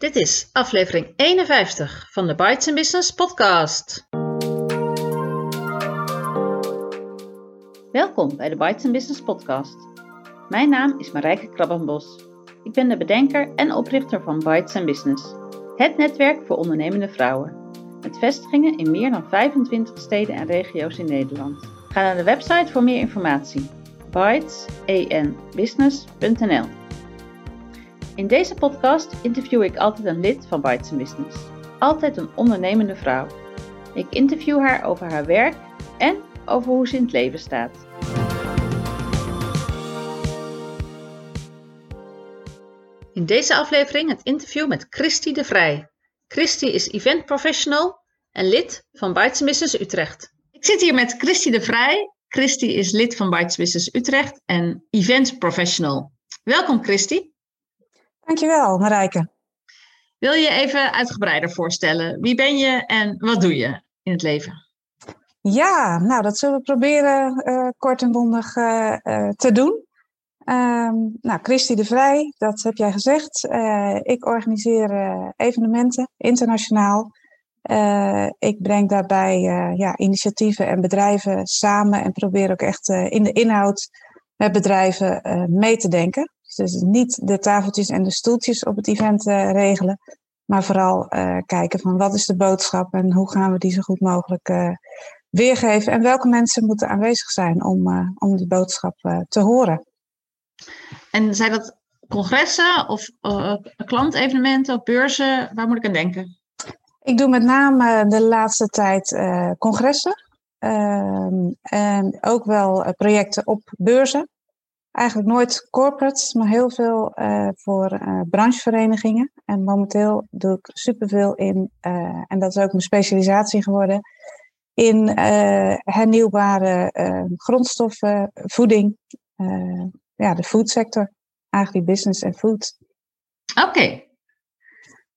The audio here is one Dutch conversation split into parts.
Dit is aflevering 51 van de Bites Business podcast. Welkom bij de Bites Business podcast. Mijn naam is Marijke Krabbenbos. Ik ben de bedenker en oprichter van Bites Business, het netwerk voor ondernemende vrouwen. Met vestigingen in meer dan 25 steden en regio's in Nederland. Ga naar de website voor meer informatie: bitesbusiness.nl. In deze podcast interview ik altijd een lid van Bites Business. Altijd een ondernemende vrouw. Ik interview haar over haar werk en over hoe ze in het leven staat. In deze aflevering het interview met Christy de Vrij. Christy is event professional en lid van Bites Business Utrecht. Ik zit hier met Christy de Vrij. Christy is lid van Bites Business Utrecht en event professional. Welkom Christy. Dankjewel, Marijke. Wil je even uitgebreider voorstellen? Wie ben je en wat doe je in het leven? Ja, nou dat zullen we proberen uh, kort en bondig uh, uh, te doen. Um, nou, Christy de Vrij, dat heb jij gezegd. ik organiseer evenementen internationaal. ik breng daarbij ja, initiatieven en bedrijven samen en probeer ook echt in de inhoud met bedrijven mee te denken. Dus niet de tafeltjes en de stoeltjes op het event uh, regelen, maar vooral uh, kijken van wat is de boodschap en hoe gaan we die zo goed mogelijk uh, weergeven en welke mensen moeten aanwezig zijn om, om die boodschap te horen. En zijn dat congressen of klantevenementen of beurzen? Waar moet ik aan denken? Ik doe met name de laatste tijd congressen. Ehm, en ook wel projecten op beurzen eigenlijk nooit corporates, maar heel veel uh, voor uh, brancheverenigingen. En momenteel doe ik superveel in, uh, en dat is ook mijn specialisatie geworden, in hernieuwbare grondstoffen, voeding, ja, de foodsector, eigenlijk business en food. Oké,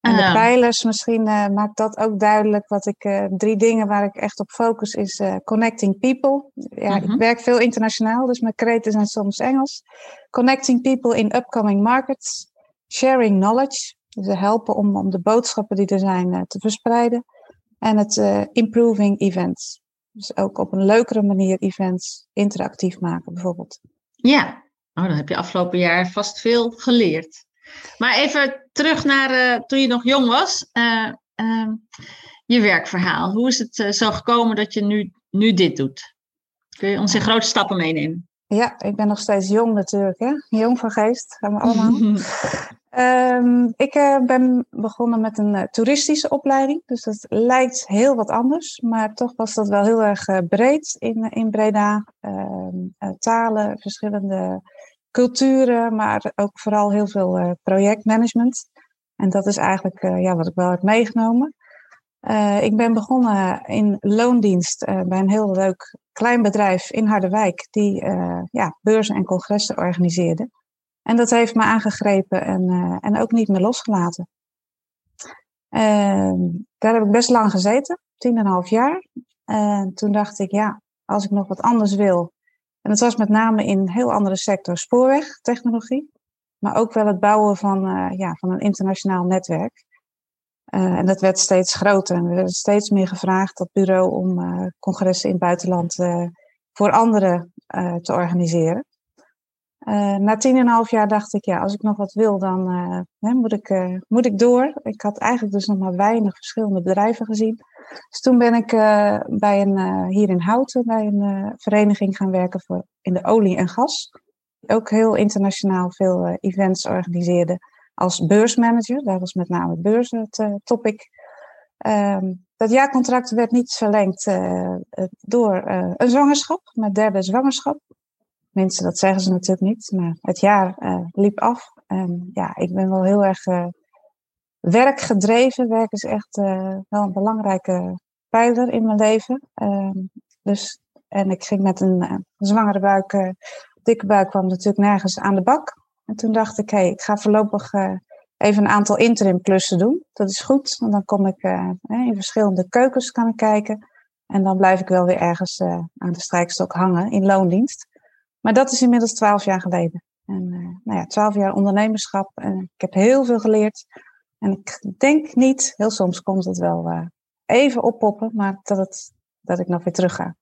en de ah. pijlers, misschien uh, maakt dat ook duidelijk. Wat ik, uh, drie dingen waar ik echt op focus is uh, connecting people. Ja, Ik mhm. werk veel internationaal, dus mijn kreten zijn soms Engels. Connecting people in upcoming markets. Sharing knowledge. Dus helpen om, om de boodschappen die er zijn te verspreiden. En het improving events. Dus ook op een leukere manier events interactief maken, bijvoorbeeld. Ja, oh, dan heb je afgelopen jaar vast veel geleerd. Maar even terug naar uh, toen je nog jong was. Uh, uh, je werkverhaal. Hoe is het eh, zo gekomen dat je nu, nu dit doet? Kun je ons in grote stappen meenemen? Ja, ik ben nog steeds jong natuurlijk. Hè? Jong van geest, gaan we allemaal. um, ik ben begonnen met een toeristische opleiding. Dus dat lijkt heel wat anders. Maar toch was dat wel heel erg breed in, in Breda. Ehm, talen, verschillende culturen, maar ook vooral heel veel uh, projectmanagement. En dat is eigenlijk uh, ja, wat ik wel heb meegenomen. Uh, ik ben begonnen in loondienst bij een heel leuk klein bedrijf in Harderwijk, die ja, beurzen en congressen organiseerde. En dat heeft me aangegrepen en, en ook niet meer losgelaten. Ehm, daar heb ik best lang gezeten, tien en een half jaar. En toen dacht ik, ja, als ik nog wat anders wil, en dat was met name in een heel andere sector, spoorwegtechnologie. Maar ook wel het bouwen van, uh, ja, van een internationaal netwerk. Uh, en dat werd steeds groter en we werden steeds meer gevraagd, dat bureau, om uh, congressen in het buitenland voor anderen te organiseren. Na tien en een half jaar dacht ik, ja, als ik nog wat wil, dan hè, moet, ik, moet ik door. Ik had eigenlijk dus nog maar weinig verschillende bedrijven gezien. Dus toen ben ik bij een, hier in Houten bij een vereniging gaan werken voor, in de olie en gas. Ook heel internationaal veel events organiseerde als beursmanager. Daar was met name beurs het topic. Um, dat jaarcontract werd niet verlengd door een zwangerschap, mijn derde zwangerschap. Mensen, dat zeggen ze natuurlijk niet, maar het jaar liep af. En ja, ik ben wel heel erg werkgedreven. Werk is echt uh, wel een belangrijke pijler in mijn leven. Uh, dus, en ik ging met een zwangere buik, dikke buik, kwam natuurlijk nergens aan de bak. En toen dacht ik, hé, ik ga voorlopig even een aantal interim klussen doen. Dat is goed, want dan kom ik in verschillende keukens kan ik kijken. En dan blijf ik wel weer ergens aan de strijkstok hangen in loondienst. Maar dat is inmiddels twaalf jaar geleden. En nou ja, twaalf jaar ondernemerschap. En ik heb heel veel geleerd En ik denk niet, heel soms komt het wel even oppoppen, maar dat, het, dat ik nog weer terug ga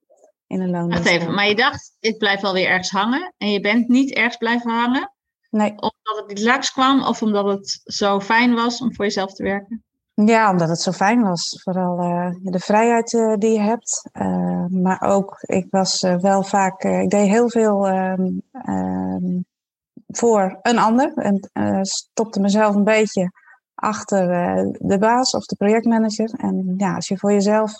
in een. Wacht even, maar je dacht, ik blijf wel weer ergens hangen. En je bent niet ergens blijven hangen? Nee. Omdat het niet langs kwam of omdat het zo fijn was om voor jezelf te werken? Ja, omdat het zo fijn was. Vooral uh, de vrijheid uh, die je hebt. Uh, maar ook, ik was wel vaak, ik deed heel veel ehm, ehm, voor een ander. En stopte mezelf een beetje achter de baas of de projectmanager. En ja, als je voor jezelf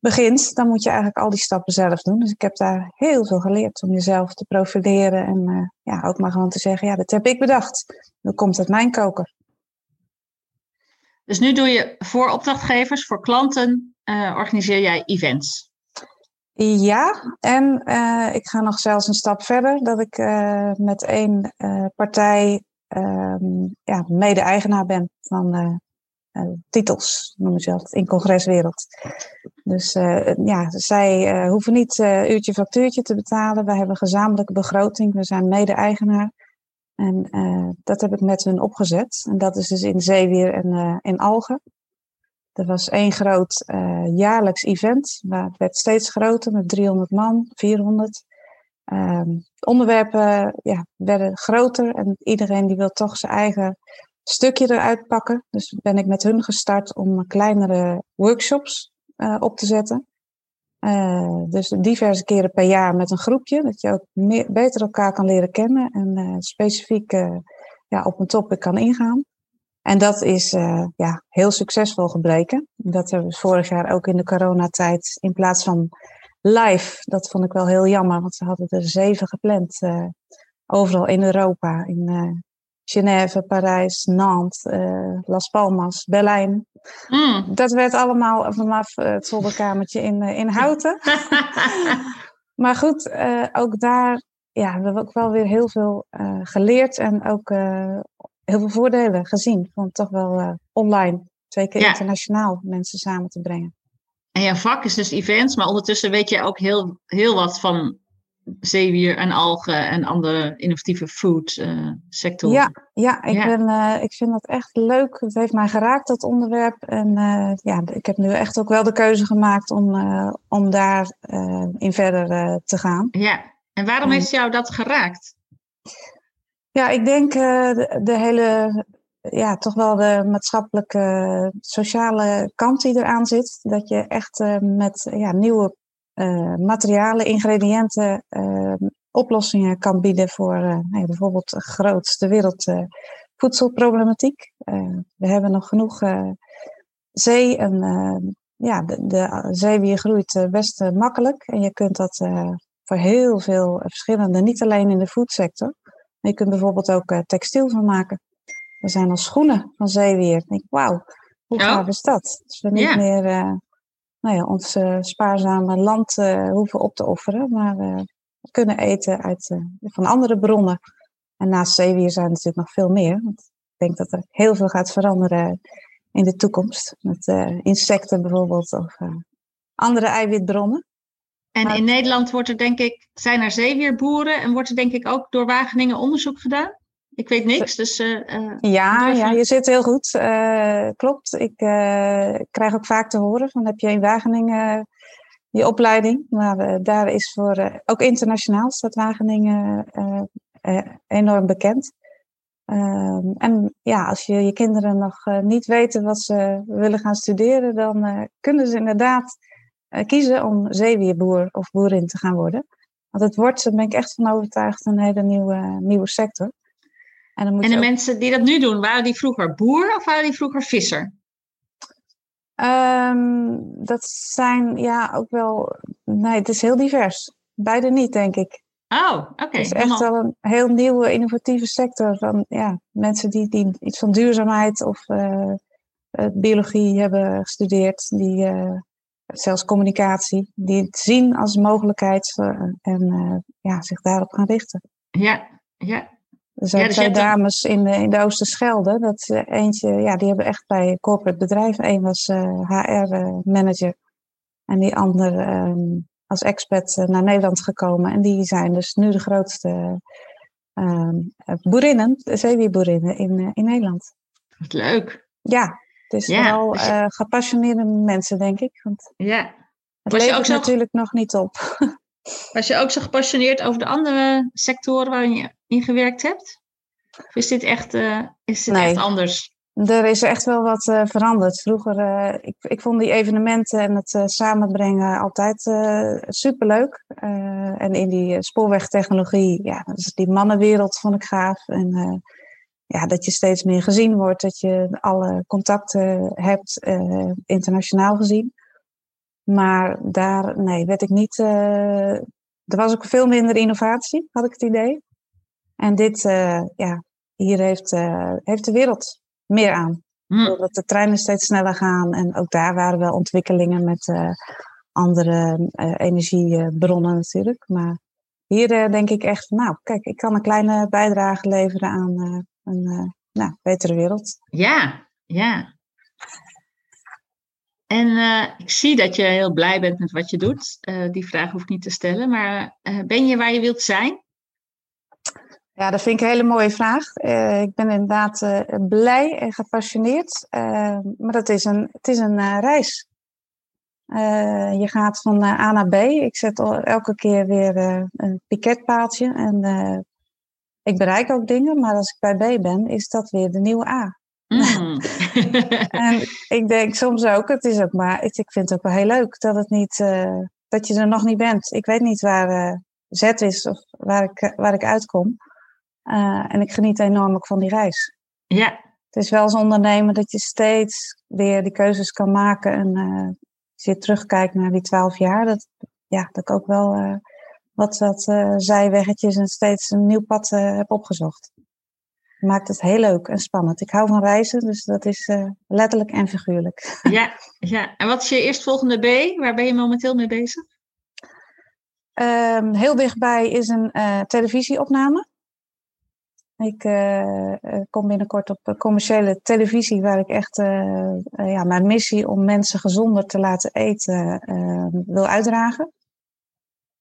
begint, dan moet je eigenlijk al die stappen zelf doen. Dus ik heb daar heel veel geleerd om jezelf te profileren. En ja, ook maar gewoon te zeggen, ja, dat heb ik bedacht. Dat komt uit mijn koker. Dus nu doe je voor opdrachtgevers, voor klanten, uh, organiseer jij events. Ja, en uh, ik ga nog zelfs een stap verder. Dat ik uh, met één partij um, ja, mede-eigenaar ben van titels, noemen ze dat, in congreswereld. Dus ja, zij hoeven niet uurtje factuurtje te betalen. Wij hebben gezamenlijke begroting. We zijn mede-eigenaar. En uh, dat heb ik met hun opgezet. En dat is dus in Zeewier en uh, in Algen. Er was één groot uh, jaarlijks event. Maar het werd steeds groter met 300 man, 400. Um, onderwerpen ja, werden groter en iedereen die wil toch zijn eigen stukje eruit pakken. Dus ben ik met hun gestart om kleinere workshops op te zetten. Uh, dus diverse keren per jaar met een groepje, dat je ook meer, beter elkaar kan leren kennen en uh, specifiek uh, ja, op een topic kan ingaan. En dat is ja, heel succesvol gebleken. Dat hebben we vorig jaar ook in de coronatijd in plaats van live. Dat vond ik wel heel jammer, want ze hadden er zeven gepland. overal in Europa, in Genève, Parijs, Nantes, uh, Las Palmas, Berlijn. Mm. Dat werd allemaal vanaf het zolderkamertje in, uh, in Houten. maar goed, uh, ook daar ja, we hebben ook wel weer heel veel geleerd en ook heel veel voordelen gezien. Van toch wel online, twee keer ja. internationaal mensen samen te brengen. En jouw vak is dus events, maar ondertussen weet je ook heel, heel wat van zeewier en algen en andere innovatieve food uh, sectoren. Ja, ja, ik, Ben, uh, ik vind dat echt leuk. Het heeft mij geraakt, dat onderwerp. En uh, ja, ik heb nu echt ook wel de keuze gemaakt om, om daar in verder te gaan. Ja, en waarom heeft jou dat geraakt? Ja, ik denk de, de hele ja, toch wel de maatschappelijke, sociale kant die eraan zit. Dat je echt met ja, nieuwe uh, materialen, ingrediënten, uh, oplossingen kan bieden voor uh, nee, bijvoorbeeld de grootste wereldvoedselproblematiek. we hebben nog genoeg zee en ja, de, de zeewier groeit best makkelijk. En je kunt dat voor heel veel verschillende, niet alleen in de foodsector, maar je kunt bijvoorbeeld ook textiel van maken. Er zijn al schoenen van zeewier. Ik denk, wauw, hoe gaaf is dat? Dus we niet meer nou ja, ons uh, spaarzame land uh, hoeven op te offeren, maar uh, kunnen eten uit, van andere bronnen. En naast zeewier zijn er natuurlijk nog veel meer. Want ik denk dat er heel veel gaat veranderen in de toekomst. Met insecten bijvoorbeeld of andere eiwitbronnen. En in Nederland wordt er denk ik, zijn er zeewierboeren en wordt er denk ik ook door Wageningen onderzoek gedaan? Ik weet niks, dus... Uh, ja, ja, je zit heel goed. Uh, klopt. Ik krijg ook vaak te horen van heb je in Wageningen die opleiding. Maar daar is voor, ook internationaal staat Wageningen enorm bekend. Ehm, en ja, als je je kinderen nog niet weten wat ze willen gaan studeren, dan kunnen ze inderdaad kiezen om zeewierboer of boerin te gaan worden. Want het wordt, daar ben ik echt van overtuigd, een hele nieuwe, nieuwe sector. En, dan moet en de mensen die dat nu doen, waren die vroeger boer of waren die vroeger visser? Um, dat zijn ja ook wel. Nee, het is heel divers. Beide niet, denk ik. Oh, oké. Het is echt wel een heel nieuwe, innovatieve sector. Van ja, mensen die, die iets van duurzaamheid of uh, biologie hebben gestudeerd, die uh, zelfs communicatie, die het zien als mogelijkheid en ja, zich daarop gaan richten. Ja, ja. Er zijn dus twee dames in de, in de Oosterschelde. Dat eentje, ja, die hebben echt bij corporate bedrijven. Eén was HR-manager. Eh, en die ander um, als expert eh, naar Nederland gekomen. En die zijn dus nu de grootste um, boerinnen, zeewierboerinnen in, in Nederland. Wat leuk. Ja, het is Ja, vooral dus je- eh, gepassioneerde mensen, denk ik. Want Ja. het Was je ook natuurlijk nog niet op. Was je ook zo gepassioneerd over de andere sectoren waarin je in gewerkt hebt? Of is dit echt, eh, is dit Nee. echt anders? Er is echt wel wat eh, veranderd. Vroeger, eh, ik, ik vond die evenementen en het samenbrengen altijd superleuk. En in die spoorwegtechnologie, ja, dus die mannenwereld vond ik gaaf. En ja, dat je steeds meer gezien wordt, dat je alle contacten hebt, internationaal gezien. Maar daar, nee, werd ik niet. eh, er was ook veel minder innovatie, had ik het idee. En dit, eh, ja, hier heeft, eh, heeft de wereld meer aan. Hm. Doordat de treinen steeds sneller gaan. En ook daar waren wel ontwikkelingen met andere energiebronnen natuurlijk. Maar hier denk ik echt, nou kijk, ik kan een kleine bijdrage leveren aan een nou, betere wereld. Ja, ja. En eh, ik zie dat je heel blij bent met wat je doet. Eh, die vraag hoef ik niet te stellen. Maar eh, ben je waar je wilt zijn? Ja, dat vind ik een hele mooie vraag. Ik ben inderdaad blij en gepassioneerd. Maar dat is een, het is een reis. Je gaat van A naar B. Ik zet elke keer weer een piketpaaltje. En ik bereik ook dingen. Maar als ik bij B ben, is dat weer de nieuwe A. Mm. En ik denk soms ook, het is ook maar, ik vind het ook wel heel leuk dat het niet, eh, dat je er nog niet bent. Ik weet niet waar eh, Z is of waar ik, eh, waar ik uitkom. En ik geniet enorm ook van die reis. ja, Het is wel als ondernemer dat je steeds weer die keuzes kan maken. En als je terugkijkt naar die twaalf jaar, dat, ja, dat ik ook wel wat, wat zijweggetjes en steeds een nieuw pad heb opgezocht. Maakt het heel leuk en spannend. Ik hou van reizen, dus dat is eh, letterlijk en figuurlijk. ja, ja. En wat is je eerstvolgende B? Waar ben je momenteel mee bezig? Ehm, heel dichtbij is een eh, televisieopname. Ik eh, kom binnenkort op commerciële televisie, waar ik echt ja, mijn missie om mensen gezonder te laten eten wil uitdragen.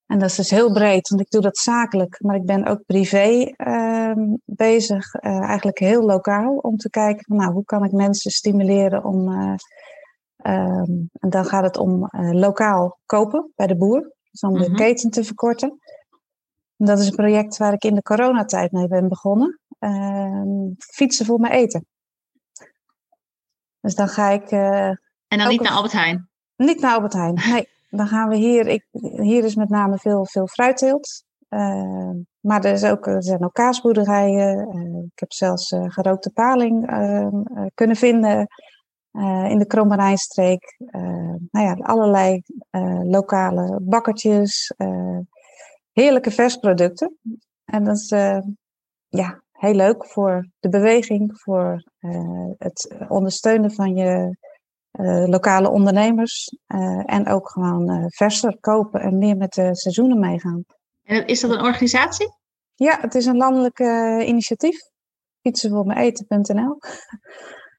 En dat is dus heel breed, want ik doe dat zakelijk, maar ik ben ook privé ehm, bezig, eh, eigenlijk heel lokaal, om te kijken van, nou, hoe kan ik mensen stimuleren om, eh, ehm, en dan gaat het om eh, lokaal kopen bij de boer, dus om de Mhm. keten te verkorten. En dat is een project waar ik in de coronatijd mee ben begonnen. Ehm, fietsen voor mijn eten. Dus dan ga ik En dan niet naar Albert Heijn. niet naar Albert Heijn. Nee, dan gaan we hier. Ik, hier is met name veel, veel fruitteelt. Eh, maar er, is ook, er zijn ook kaasboerderijen. Eh, ik heb zelfs eh, gerookte paling eh, eh, kunnen vinden in de Kroonmarijnstreek. Eh nou ja, allerlei lokale bakkertjes. heerlijke versproducten. En dat is ja, heel leuk voor de beweging, voor het ondersteunen van je lokale ondernemers. eh, en ook gewoon eh, verser kopen en meer met de seizoenen meegaan. En is dat een organisatie? Ja, het is een landelijk eh, initiatief. Fietsenvoormeeten.nl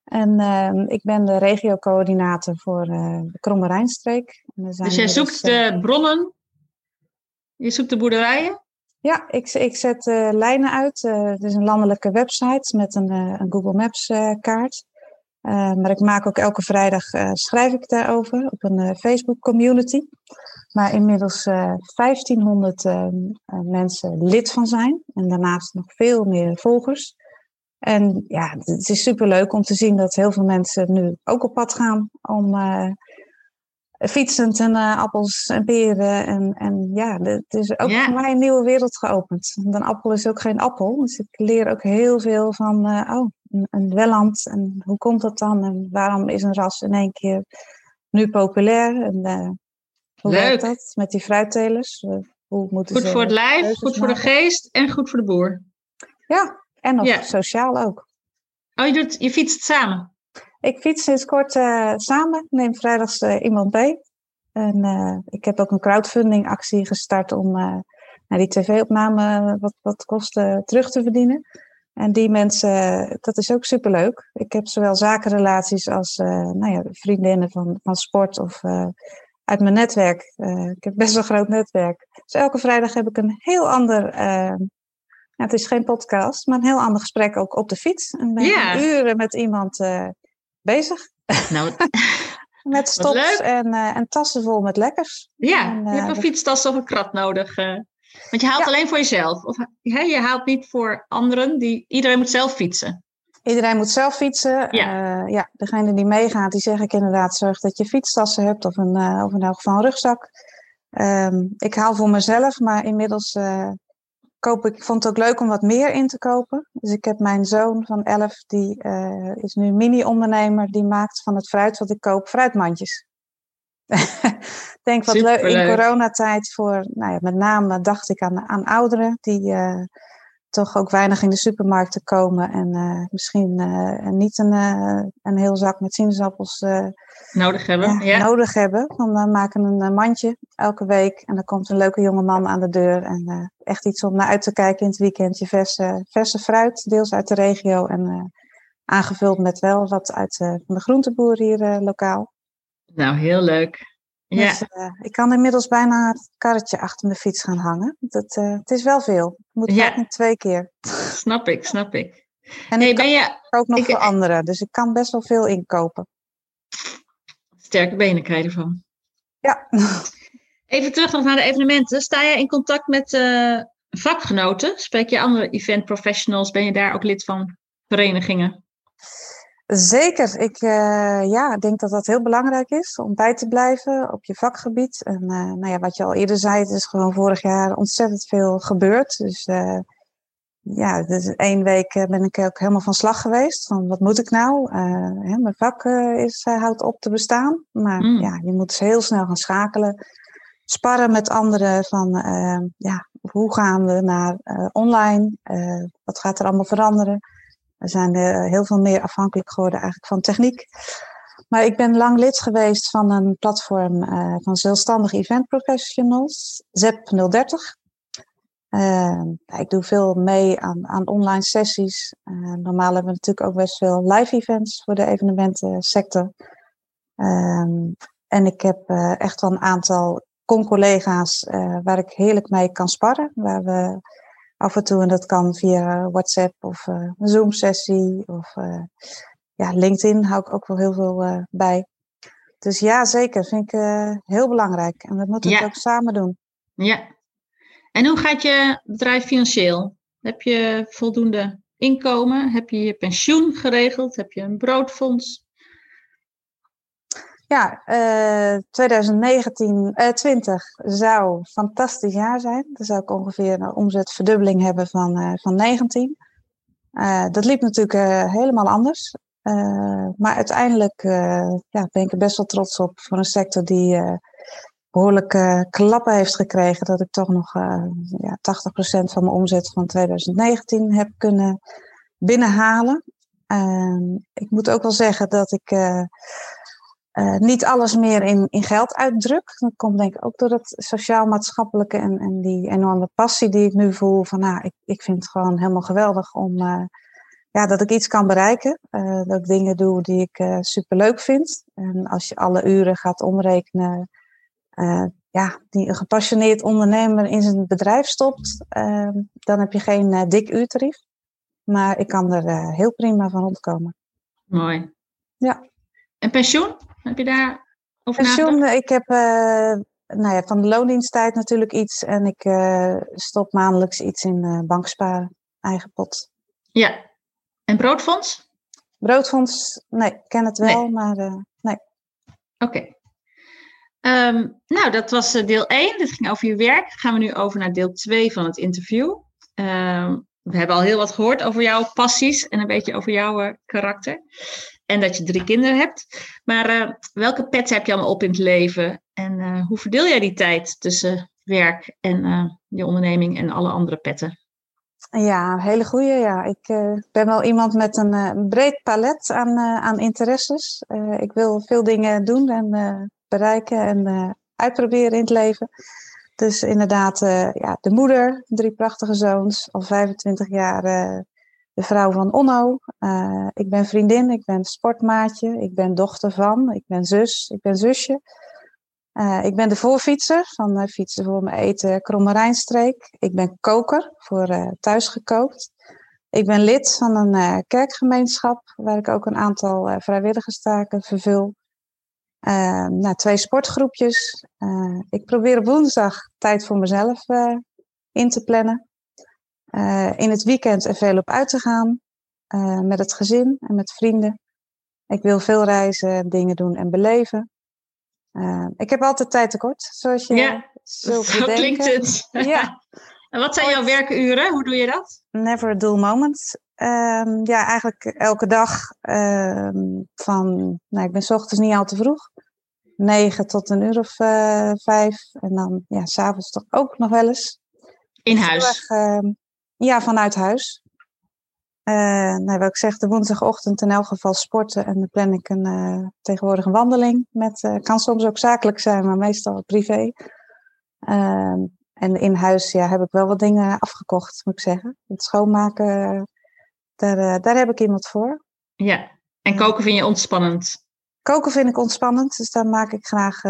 En ehm, ik ben de regiocoördinator voor eh, de Kromme Rijnstreek. En zijn Dus jij zoekt eh, de bronnen, je zoekt de boerderijen. Ja, ik, ik zet eh, lijnen uit. Eh, het is een landelijke website met een, eh, een Google Maps eh, kaart. Eh, maar ik maak ook elke vrijdag, eh, schrijf ik daarover op een eh, Facebook community. Waar inmiddels eh 1500 eh, eh, mensen lid van zijn. En daarnaast nog veel meer volgers. En ja, het is superleuk om te zien dat heel veel mensen nu ook op pad gaan om fietsend en appels en peren. En, en ja, het is ook voor mij een nieuwe wereld geopend. Want een appel is ook geen appel. Dus ik leer ook heel veel van, oh, een, welland. En hoe komt dat dan? En waarom is een ras in één keer nu populair? En eh, hoe Leuk. werkt dat met die fruittelers? Eh, hoe moeten Goed ze voor het lijf, goed voor de geest en goed voor de boer. Ja, en nog Ja. sociaal ook. Oh, je, doet, je fietst samen. Ik fiets sinds kort eh, samen. Ik neem vrijdags iemand mee. En ik heb ook een crowdfunding actie gestart om naar die tv-opname wat, wat kosten terug te verdienen. En die mensen, dat is ook superleuk. Ik heb zowel zakenrelaties als eh, nou ja, vriendinnen van, van sport of eh, uit mijn netwerk. Eh, ik heb best wel een groot netwerk. Dus elke vrijdag heb ik een heel ander Ja, het is geen podcast, maar een heel ander gesprek ook op de fiets. En ben ja. uren met iemand bezig. Nou, met stops en, en tassen vol met lekkers. Ja, en, je hebt een fietstas of een krat nodig. Want je haalt alleen voor jezelf. Of, je haalt niet voor anderen. Die, iedereen moet zelf fietsen. Iedereen moet zelf fietsen. Ja. ja, degene die meegaat, die zeg ik inderdaad, zorg dat je fietstassen hebt of een, of in elk geval een rugzak. Um, ik haal voor mezelf, maar inmiddels koop ik, vond het ook leuk om wat meer in te kopen. Dus ik heb mijn zoon van 11, die uh, is nu mini-ondernemer, die maakt van het fruit wat ik koop fruitmandjes. Ik denk wat leuk in coronatijd voor, nou ja, met name dacht ik aan, aan ouderen die uh, toch ook weinig in de supermarkten komen en uh, misschien niet een, een heel zak met sinaasappels nodig hebben. Ja, nodig hebben. Dan uh, maken een mandje elke week en dan komt een leuke jonge man aan de deur. En echt iets om naar uit te kijken in het weekendje. Verse, verse fruit, deels uit de regio en aangevuld met wel wat uit van de groenteboer hier lokaal. Nou, heel leuk. Ja. Dus, ik kan inmiddels bijna het karretje achter mijn fiets gaan hangen. Dat, het is wel veel. Ik moet ja. niet twee keer. Snap ik, snap ik. En hey, ik ben je... ook nog ik... voor anderen, dus ik kan best wel veel inkopen sterke benen krijg je ervan. Ja. Even terug nog naar de evenementen. Sta je in contact met uh, vakgenoten? Spreek je andere event professionals? Ben je daar ook lid van verenigingen? Zeker. Ik uh, ja, denk dat dat heel belangrijk is om bij te blijven op je vakgebied. En uh, nou ja, wat je al eerder zei, het is gewoon vorig jaar ontzettend veel gebeurd. Dus ja, dus één week eh, ben ik ook helemaal van slag geweest. Van wat moet ik nou? Uh, mijn vak is, houdt op te bestaan. Maar mm. ja, je moet dus heel snel gaan schakelen. Sparren met anderen van ja, hoe gaan we naar online? wat gaat er allemaal veranderen? We zijn heel veel meer afhankelijk geworden eigenlijk van techniek. Maar ik ben lang lid geweest van een platform van zelfstandige event professionals, ZEP 030. Uh, ik doe veel mee aan, aan online sessies. Normaal hebben we natuurlijk ook best veel live events voor de evenementensector. Uh, en ik heb echt wel een aantal con-collega's waar ik heerlijk mee kan sparren. Waar we af en toe, en dat kan via WhatsApp of een Zoom-sessie of ja, LinkedIn hou ik ook wel heel veel bij. Dus ja, zeker. Vind ik heel belangrijk. En dat moeten we ja. ook samen doen. Ja, en hoe gaat je bedrijf financieel? Heb je voldoende inkomen? Heb je je pensioen geregeld? Heb je een broodfonds? Ja, uh, 2019, uh, 20 zou een fantastisch jaar zijn. Dan zou ik ongeveer een omzetverdubbeling hebben van, uh, van 19. Uh, dat liep natuurlijk helemaal anders. maar uiteindelijk ja, ben ik er best wel trots op voor een sector die behoorlijke klappen heeft gekregen. Dat ik toch nog ja, 80% van mijn omzet van 2019 heb kunnen binnenhalen. Uh, ik moet ook wel zeggen dat ik uh, niet alles meer in, in geld uitdruk. Dat komt denk ik ook door het sociaal-maatschappelijke en, en die enorme passie die ik nu voel. Van, nou, ik, ik vind het gewoon helemaal geweldig om ja, dat ik iets kan bereiken. dat ik dingen doe die ik uh, super leuk vind. En als je alle uren gaat omrekenen, ja, die een gepassioneerd ondernemer in zijn bedrijf stopt, dan heb je geen dik uurtarief. Maar ik kan er heel prima van rondkomen. Mooi. Ja. En pensioen? Heb je daar over Pensioen, ik heb nou ja, van de loondiensttijd natuurlijk iets. En ik stop maandelijks iets in banksparen, eigen pot. Ja. En broodfonds? Broodfonds, nee, ik ken het wel, maar nee. Oké. Um, nou, dat was eh, deel 1. Dit ging over je werk. Gaan we nu over naar deel 2 van het interview. Um, we hebben al heel wat gehoord over jouw passies en een beetje over jouw uh, karakter. En dat je drie kinderen hebt. Maar uh, welke pet heb je allemaal op in het leven? En uh, hoe verdeel jij die tijd tussen werk en je onderneming en alle andere petten? Ja, hele goede. Ja. Ik ben wel iemand met een breed palet aan, aan interesses. ik wil veel dingen doen en bereiken en uitproberen in het leven. Dus inderdaad, ja, de moeder, drie prachtige zoons, al 25 jaar de vrouw van Onno. ik ben vriendin, ik ben sportmaatje, ik ben dochter van, ik ben zus, ik ben zusje. Uh, ik ben de voorfietser van uh, Fietsen voor mijn eten Krommerijnstreek. Ik ben koker voor uh, thuis gekookt. Ik ben lid van een kerkgemeenschap waar ik ook een aantal vrijwilligerstaken vervul. nou, twee sportgroepjes. ik probeer op woensdag tijd voor mezelf in te plannen. In het weekend er veel op uit te gaan. met het gezin en met vrienden. Ik wil veel reizen, dingen doen en beleven. Uh, ik heb altijd tijd tekort, zoals je ja, zo klinkt het. Ja. en wat zijn jouw werkuren? Hoe doe je dat? Never a dull moment. Um, ja, eigenlijk elke dag um, van, nou, ik ben s ochtends niet al te vroeg. Negen tot een uur of uh, vijf. En dan, ja, s'avonds toch ook nog wel eens. In huis? Erg, uh, ja, vanuit huis. Uh, nou, wat ik zeg, de woensdagochtend in elk geval sporten. En dan plan ik een, uh, tegenwoordig een wandeling. Met, uh, kan soms ook zakelijk zijn, maar meestal privé. Ehm, en in huis ja, heb ik wel wat dingen afgekocht, moet ik zeggen. Het schoonmaken, daar, daar heb ik iemand voor. Ja, en koken vind je ontspannend? Koken vind ik ontspannend, dus daar maak ik graag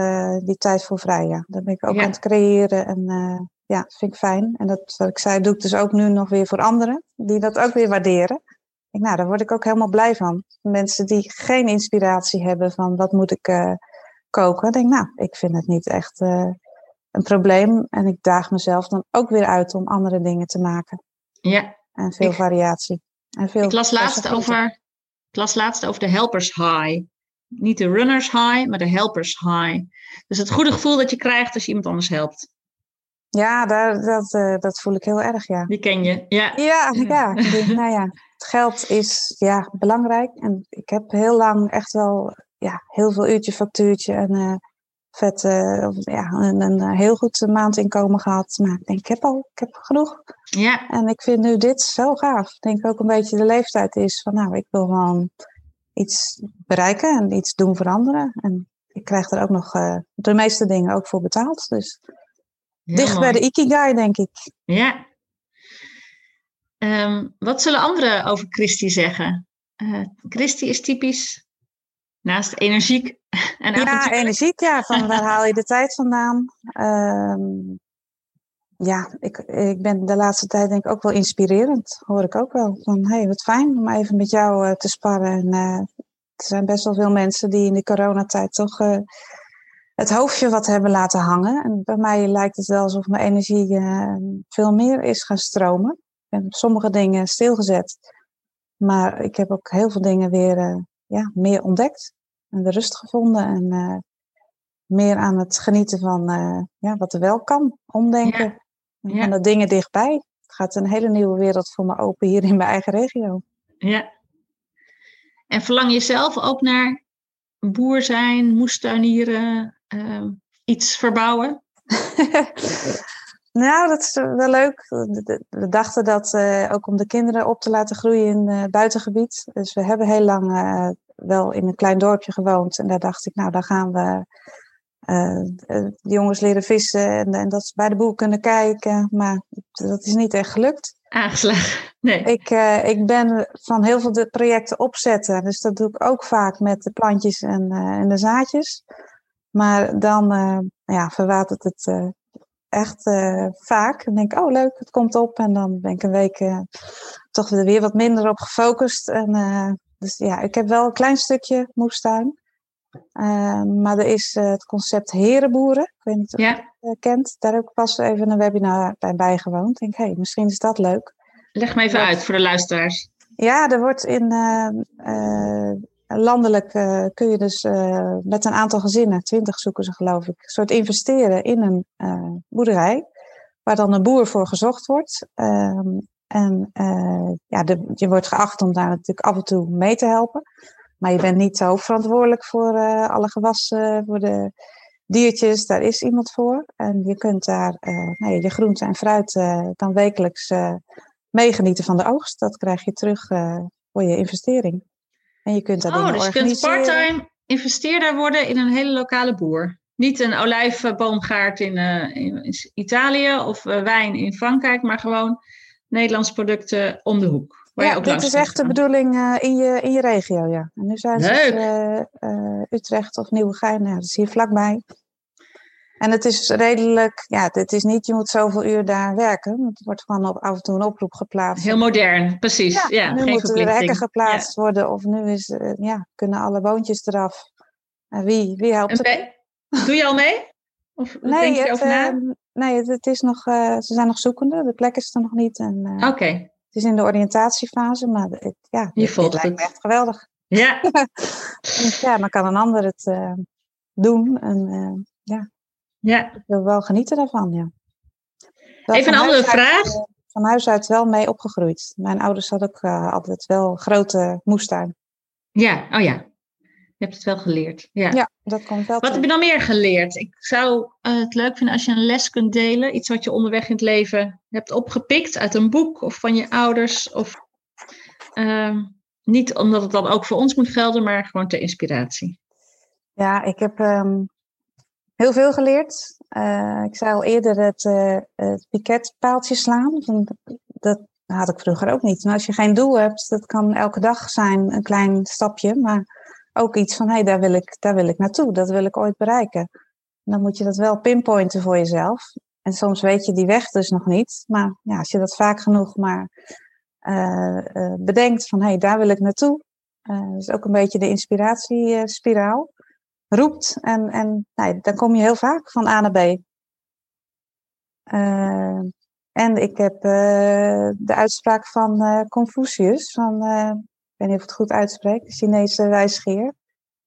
die tijd voor vrij. Ja. Dan ben ik ook aan het creëren en ja, dat vind ik fijn. En dat, wat ik zei, doe ik dus ook nu nog weer voor anderen, die dat ook weer waarderen. Ik, nou, daar word ik ook helemaal blij van. Mensen die geen inspiratie hebben van wat moet ik uh, koken. denk nou, ik vind het niet echt uh, een probleem. En ik daag mezelf dan ook weer uit om andere dingen te maken. Ja. En veel variatie. En veel ik, las laatst over, ik las laatst over de helpers high. Niet de runners high, maar de helpers high. Dus het goede gevoel dat je krijgt als je iemand anders helpt. Ja, daar, dat, uh, dat voel ik heel erg, ja. Die ken je, ja. Ja, ja. nou ja, het geld is ja, belangrijk. En ik heb heel lang echt wel ja, heel veel uurtje factuurtje en uh, vet, uh, ja, een, een heel goed maandinkomen gehad. Maar ik denk, ik heb al, ik heb genoeg. Ja. En ik vind nu dit zo gaaf. Ik denk ook een beetje de leeftijd is van, nou, ik wil gewoon iets bereiken en iets doen veranderen. En ik krijg er ook nog de meeste dingen ook voor betaald. Dus Dicht bij de Ikigai, denk ik. Ja. Um, wat zullen anderen over Christy zeggen? Uh, Christy is typisch naast energiek en Ja, energiek, ja. Van waar haal je de tijd vandaan? Um, ja, ik, ik ben de laatste tijd denk ik ook wel inspirerend. Hoor ik ook wel. Van, hé, hey, wat fijn om even met jou uh, te sparren. En uh, er zijn best wel veel mensen die in de coronatijd toch het hoofdje wat hebben laten hangen. En bij mij lijkt het wel alsof mijn energie uh, veel meer is gaan stromen. Ik heb sommige dingen stilgezet. Maar ik heb ook heel veel dingen weer uh, ja, meer ontdekt. En de rust gevonden. En uh, meer aan het genieten van ja, wat er wel kan. Omdenken. Ja. Ja. En de dingen dichtbij. Het gaat een hele nieuwe wereld voor me open hier in mijn eigen regio. Ja. En verlang je zelf ook naar boer zijn, moestuinieren, uh, iets verbouwen? nou, dat is wel leuk. We dachten dat uh, ook om de kinderen op te laten groeien in het buitengebied. Dus we hebben heel lang wel in een klein dorpje gewoond. En daar dacht ik, nou, dan gaan we de jongens leren vissen en, en, dat ze bij de boer kunnen kijken. Maar dat is niet echt gelukt. Aangeslagen. Nee. Ik, ik ben van heel veel de projecten opzetten. Dus dat doe ik ook vaak met de plantjes en, en de zaadjes. Maar dan uh, ja, verwatert het uh, echt uh, vaak. Dan denk ik, oh leuk, het komt op. En dan ben ik een week toch weer wat minder op gefocust. En, dus ja, ik heb wel een klein stukje moestuin. maar er is het concept herenboeren. Ik weet niet of ja. je het kent. Daar heb ik pas even een webinar bij bijgewoond. Ik denk, hé, hey, misschien is dat leuk. Leg me even uit voor de luisteraars. Ja, er wordt in landelijk uh, kun je dus uh, met een aantal gezinnen, twintig zoeken ze geloof ik, een soort investeren in een uh, boerderij, waar dan een boer voor gezocht wordt. Um, en ja, je wordt geacht om daar natuurlijk af en toe mee te helpen. Maar je bent niet hoofdverantwoordelijk voor alle gewassen, voor de diertjes. Daar is iemand voor. En je kunt daar nou, je groente en fruit dan wekelijks meegenieten van de oogst. Dat krijg je terug voor je investering. En je kunt dat oh, dus je kunt part-time investeerder worden in een hele lokale boer. Niet een olijfboomgaard in, uh, in Italië of uh, wijn in Frankrijk, maar gewoon Nederlandse producten om de hoek. Ja, je ook dit is echt de bedoeling uh, in, je, in je regio, ja. En nu zijn ze Utrecht of Nieuwegein, nou, dat is hier vlakbij. En het is redelijk, ja, het is niet, je moet zoveel uur daar werken. Het wordt gewoon op, af en toe een oproep geplaatst. Heel modern, precies. Ja, ja nu geen moeten de rekken geplaatst worden of nu is, uh, ja, kunnen alle boontjes eraf. En wie, wie helpt en Doe je al mee? Of nee, denk je het, over na? uh, nee het, het, is nog, uh, ze zijn nog zoekende. De plek is er nog niet. Oké. Okay. Het is in de oriëntatiefase, maar het, ja, je het lijkt het. me echt geweldig. Ja. ja, dan kan een ander het doen. En ja, ja. Ik wil wel genieten daarvan, ja. Wel Even een andere vraag. Uit, van huis uit wel mee opgegroeid. Mijn ouders hadden ook uh, altijd wel grote moestuin. Ja, oh ja. Je hebt het wel geleerd. Ja, ja dat komt wel. Wat heb je dan meer geleerd? Ik zou uh, het leuk vinden als je een les kunt delen. Iets wat je onderweg in het leven hebt opgepikt uit een boek of van je ouders. Of, uh, niet omdat het dan ook voor ons moet gelden, maar gewoon ter inspiratie. Ja, ik heb um, heel veel geleerd. Uh, ik zei al eerder het, uh, het piketpaaltje slaan. Dat had ik vroeger ook niet. Maar als je geen doel hebt, dat kan elke dag zijn, een klein stapje. Maar ook iets van, hé, hey, daar, wil ik, daar wil ik naartoe. Dat wil ik ooit bereiken. Dan moet je dat wel pinpointen voor jezelf. En soms weet je die weg dus nog niet. Maar ja, als je dat vaak genoeg maar uh, bedenkt van, hé, hey, daar wil ik naartoe. dat is ook een beetje de inspiratiespiraal roept. En, en nou, dan kom je heel vaak van A naar B. Uh, en ik heb uh, de uitspraak van uh, Confucius, van, ik weet niet of ik het goed uitspreek, de Chinese wijsgeer.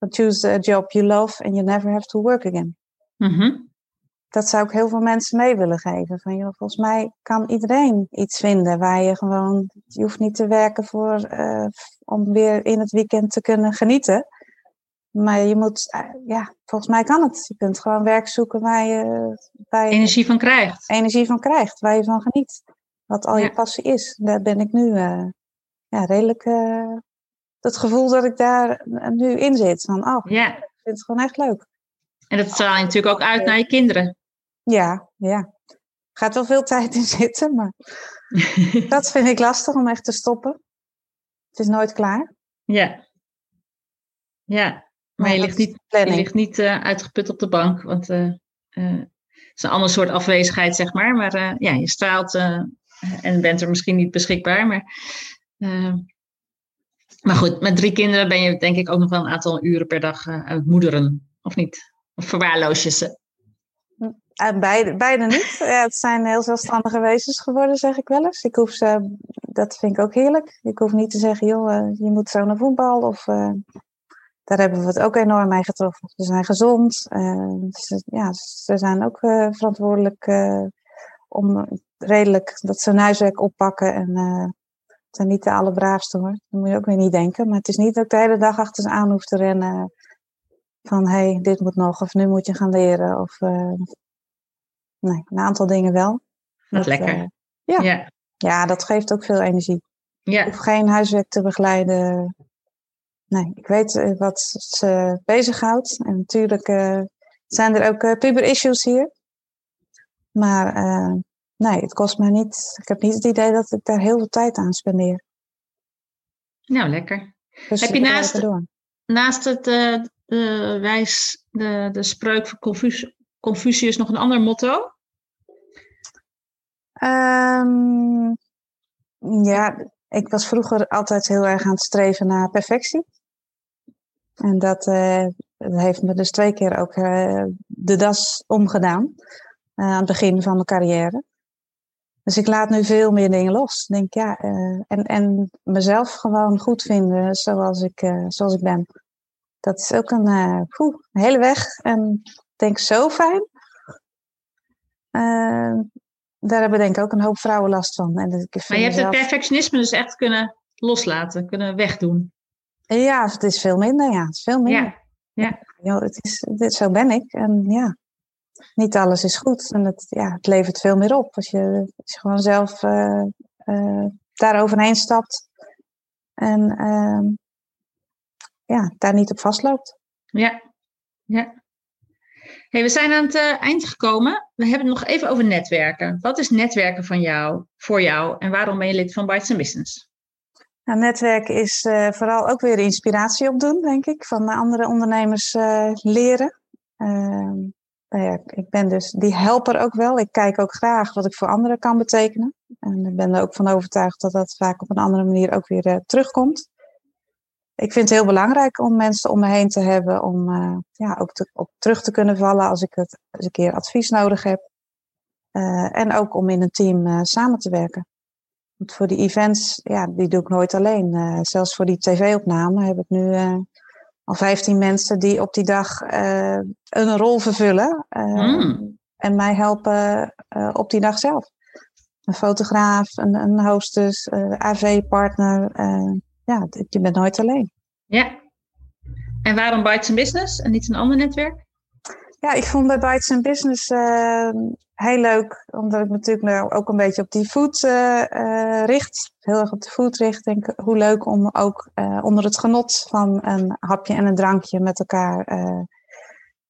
Choose a job you love and you never have to work again. Mm -hmm. Dat zou ik heel veel mensen mee willen geven. Van, joh, volgens mij kan iedereen iets vinden waar je gewoon, je hoeft niet te werken voor, om weer in het weekend te kunnen genieten. Maar je moet, ja, volgens mij kan het. Je kunt gewoon werk zoeken waar je, waar je energie van krijgt. Energie van krijgt, waar je van geniet. Wat al Ja. je passie is. Daar ben ik nu eh, ja, redelijk. eh het gevoel dat ik daar nu in zit. Van, oh, Ja, ik vind het gewoon echt leuk. en dat straal je natuurlijk ook uit naar je kinderen. Ja, ja. Gaat wel veel tijd in zitten, maar dat vind ik lastig om echt te stoppen. Het is nooit klaar. ja. Ja, maar je ligt niet, je ligt niet eh, uitgeput op de bank. Want eh, eh, het is een ander soort afwezigheid, zeg maar. Maar eh, ja, je straalt eh, en bent er misschien niet beschikbaar. Maar, eh, maar goed, met drie kinderen ben je denk ik ook nog wel een aantal uren per dag eh, aan het moederen. Of niet? Of verwaarloos je ze? Uh, beide, beide niet. Ja, het zijn heel zelfstandige wezens geworden, zeg ik wel eens. Ik hoef ze, dat vind ik ook heerlijk. Ik hoef niet te zeggen, joh, uh, je moet zo naar voetbal. Of, uh, daar hebben we het ook enorm mee getroffen. Ze zijn gezond. Ze, ja, ze zijn ook verantwoordelijk om redelijk dat ze hun huiswerk oppakken. En het zijn niet de allerbraafste hoor. Dat moet je ook weer niet denken. Maar het is niet dat ik de hele dag achter ze aan hoef te rennen. Van, hé, hey, dit moet nog. Of nu moet je gaan leren. Of... Nee, een aantal dingen wel. Dat, lekker. Ja. ja. ja, dat geeft ook veel energie. Ja. Ik hoef geen huiswerk te begeleiden. Nee, ik weet uh, wat ze bezighoudt. En natuurlijk uh, zijn er ook puber-issues hier. Maar nee, het kost mij niet. Ik heb niet het idee dat ik daar heel veel tijd aan spendeer. Nou, lekker. Dus heb je naast, naast het, de wijs, de, de spreuk van Confucius, Confucius nog een ander motto? Um, ja, ik was vroeger altijd heel erg aan het streven naar perfectie. En dat, uh, dat heeft me dus twee keer ook uh, de das omgedaan. Uh, aan het begin van mijn carrière. Dus ik laat nu veel meer dingen los. Denk, ja, en, en mezelf gewoon goed vinden zoals ik, zoals ik ben. Dat is ook een, poeh, een hele weg. En denk zo fijn. Daar hebben denk ik ook een hoop vrouwen last van. En ik maar je hebt het perfectionisme dus echt kunnen loslaten, kunnen wegdoen. Ja, het is veel minder. Ja, het is veel minder. Ja. ja. ja het is, dit, zo ben ik. En ja, niet alles is goed. En het, ja, het levert veel meer op als je, als je gewoon zelf uh, uh, daar overheen stapt. En ja, daar niet op vastloopt. Ja, ja. Hey, we zijn aan het uh, eind gekomen. We hebben het nog even over netwerken. Wat is netwerken van jou, voor jou en waarom ben je lid van Bites Business? Nou, netwerken is uh, vooral ook weer inspiratie opdoen, denk ik. Van andere ondernemers uh, leren. Ehm, nou ik ben dus die helper ook wel. Ik kijk ook graag wat ik voor anderen kan betekenen. En ik ben er ook van overtuigd dat dat vaak op een andere manier ook weer uh, terugkomt. Ik vind het heel belangrijk om mensen om me heen te hebben, om uh, ja, ook op terug te kunnen vallen als ik het als een keer advies nodig heb. Uh, en ook om in een team samen te werken. Want voor die events, ja, die doe ik nooit alleen. zelfs voor die tv-opname heb ik nu al 15 mensen die op die dag uh, een rol vervullen. Uh, En mij helpen op die dag zelf. Een fotograaf, een, een hostess, AV-partner. ja, je bent nooit alleen. Ja. En waarom Bites Business en niet een ander netwerk? Ja, ik vond bij Bites Business heel leuk, omdat ik natuurlijk nou ook een beetje op die food uh, richt. Heel erg op de food richt. Denk hoe leuk om ook uh, onder het genot van een hapje en een drankje met elkaar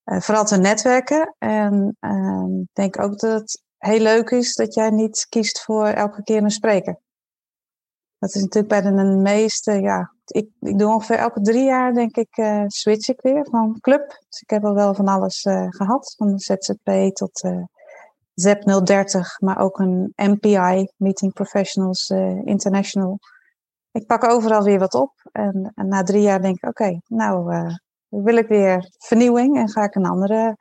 vooral te netwerken. En ehm, ik denk ook dat het heel leuk is dat jij niet kiest voor elke keer een spreker. Dat is natuurlijk bij de meeste, ja, ik, ik doe ongeveer elke drie jaar, denk ik, switch ik weer van club. Dus ik heb al wel van alles gehad, van de ZZP tot ZEP 030, maar ook een MPI, Meeting Professionals uh, International. Ik pak overal weer wat op en, en na drie jaar denk ik, oké, okay, nou uh, wil ik weer vernieuwing en ga ik een andere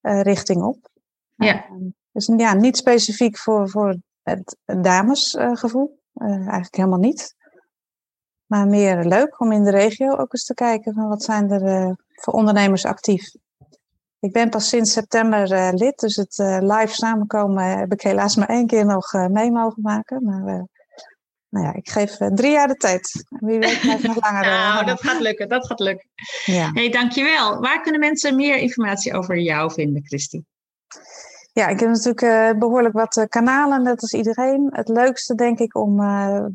uh, richting op. Ja. dus ja, niet specifiek voor, voor het damesgevoel, eigenlijk helemaal niet. Maar meer leuk om in de regio ook eens te kijken van wat zijn er voor ondernemers actief. Ik ben pas sinds september uh, lid, dus het uh, live samenkomen heb ik helaas maar één keer nog uh, mee mogen maken. Maar nou ja, ik geef drie jaar de tijd. Wie weet blijft nog langer. nou, dat gaat lukken, dat gaat lukken. Ja. hey, dankjewel. Waar kunnen mensen meer informatie over jou vinden, Christy? Ja, ik heb natuurlijk behoorlijk wat kanalen, net als iedereen. Het leukste denk ik om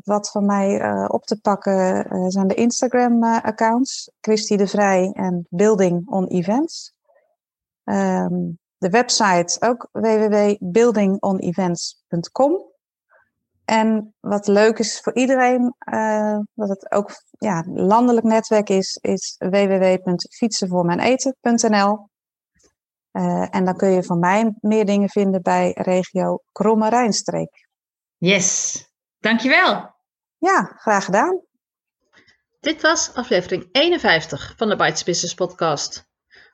wat van mij op te pakken zijn de Instagram-accounts. Christy de Vrij en Building on Events. Um, de website ook www.buildingonevents.com. En wat leuk is voor iedereen, uh, wat het ook ja, landelijk netwerk is, is www.fietsenvoormijneten.nl. Uh, en dan kun je van mij meer dingen vinden bij regio Kromme Rijnstreek. Yes, dankjewel. Ja, graag gedaan. Dit was aflevering 51 van de Bites Business Podcast.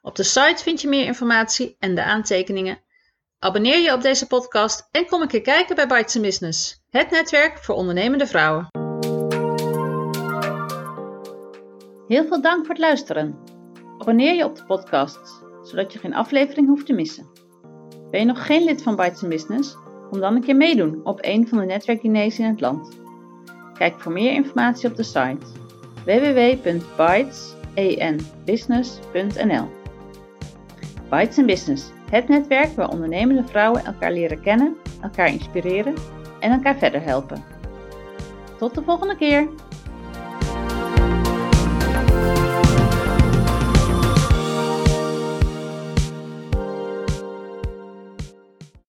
Op de site vind je meer informatie en de aantekeningen. Abonneer je op deze podcast en kom een keer kijken bij Bites Business, het netwerk voor ondernemende vrouwen. Heel veel dank voor het luisteren. Abonneer je op de podcast, zodat je geen aflevering hoeft te missen. Ben je nog geen lid van Bites Business? Kom dan een keer meedoen op een van de netwerkdiners in het land. Kijk voor meer informatie op de site www.bytesenbusiness.nl Bites Business, het netwerk waar ondernemende vrouwen elkaar leren kennen, elkaar inspireren en elkaar verder helpen. Tot de volgende keer!